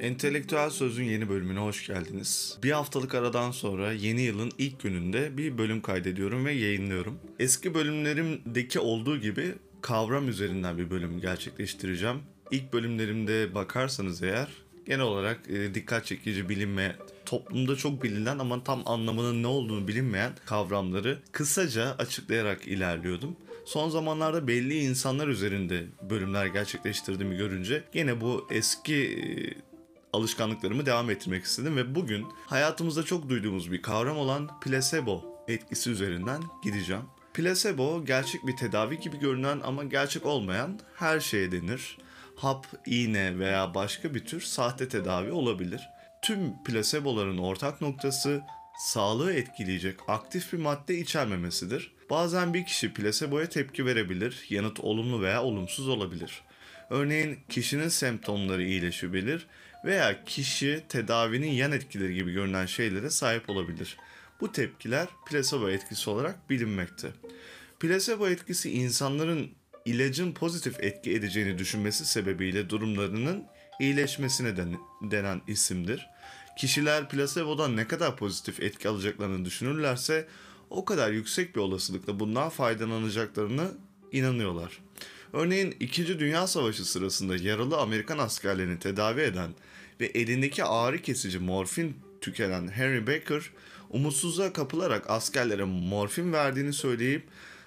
Entelektüel Söz'ün yeni bölümüne hoş geldiniz. Bir haftalık aradan sonra yeni yılın ilk gününde bir bölüm kaydediyorum ve yayınlıyorum. Eski bölümlerimdeki olduğu gibi kavram üzerinden bir bölüm gerçekleştireceğim. İlk bölümlerimde bakarsanız eğer genel olarak e, dikkat çekici bilinmeyen, toplumda çok bilinen ama tam anlamının ne olduğunu bilinmeyen kavramları kısaca açıklayarak ilerliyordum. Son zamanlarda belli insanlar üzerinde bölümler gerçekleştirdiğimi görünce yine bu eski e, alışkanlıklarımı devam ettirmek istedim ve bugün hayatımızda çok duyduğumuz bir kavram olan plasebo etkisi üzerinden gideceğim. Plasebo gerçek bir tedavi gibi görünen ama gerçek olmayan her şeye denir. Hap, iğne veya başka bir tür sahte tedavi olabilir. Tüm plaseboların ortak noktası sağlığı etkileyecek aktif bir madde içermemesidir. Bazen bir kişi plaseboya tepki verebilir, yanıt olumlu veya olumsuz olabilir. Örneğin kişinin semptomları iyileşebilir veya kişi tedavinin yan etkileri gibi görünen şeylere sahip olabilir. Bu tepkiler plasebo etkisi olarak bilinmekte. Plasebo etkisi insanların ilacın pozitif etki edeceğini düşünmesi sebebiyle durumlarının iyileşmesine denen isimdir. Kişiler plasebodan ne kadar pozitif etki alacaklarını düşünürlerse o kadar yüksek bir olasılıkla bundan faydalanacaklarını inanıyorlar. Örneğin 2. Dünya Savaşı sırasında yaralı Amerikan askerlerini tedavi eden ve elindeki ağrı kesici morfin tükenen Henry Baker, umutsuzluğa kapılarak askerlere morfin verdiğini söyleyip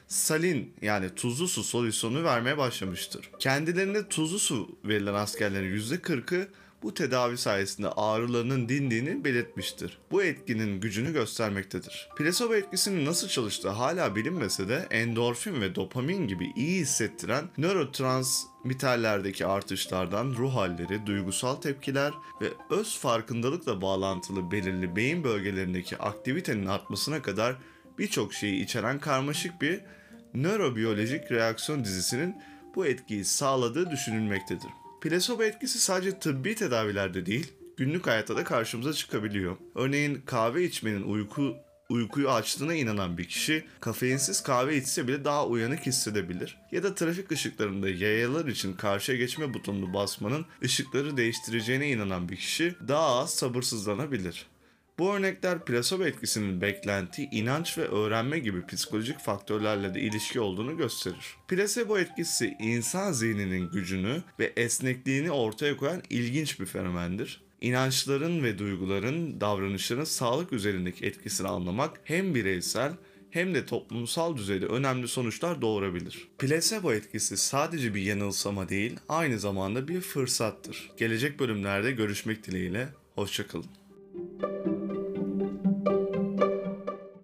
salin yani tuzlu su solüsyonu vermeye başlamıştır. Kendilerine tuzlu su verilen askerlerin %40'ı bu tedavi sayesinde ağrılarının dindiğini belirtmiştir. Bu etkinin gücünü göstermektedir. Plasebo etkisinin nasıl çalıştığı hala bilinmese de endorfin ve dopamin gibi iyi hissettiren nörotransmitterlerdeki artışlardan ruh halleri, duygusal tepkiler ve öz farkındalıkla bağlantılı belirli beyin bölgelerindeki aktivitenin artmasına kadar birçok şeyi içeren karmaşık bir nörobiyolojik reaksiyon dizisinin bu etkiyi sağladığı düşünülmektedir. Plasebo etkisi sadece tıbbi tedavilerde değil, günlük hayatta da karşımıza çıkabiliyor. Örneğin kahve içmenin uyku uykuyu açtığına inanan bir kişi kafeinsiz kahve içse bile daha uyanık hissedebilir. Ya da trafik ışıklarında yayalar için karşıya geçme butonunu basmanın ışıkları değiştireceğine inanan bir kişi daha az sabırsızlanabilir. Bu örnekler plasebo etkisinin beklenti, inanç ve öğrenme gibi psikolojik faktörlerle de ilişki olduğunu gösterir. Plasebo etkisi insan zihninin gücünü ve esnekliğini ortaya koyan ilginç bir fenomendir. İnançların ve duyguların, davranışların sağlık üzerindeki etkisini anlamak hem bireysel hem de toplumsal düzeyde önemli sonuçlar doğurabilir. Plasebo etkisi sadece bir yanılsama değil, aynı zamanda bir fırsattır. Gelecek bölümlerde görüşmek dileğiyle, hoşçakalın.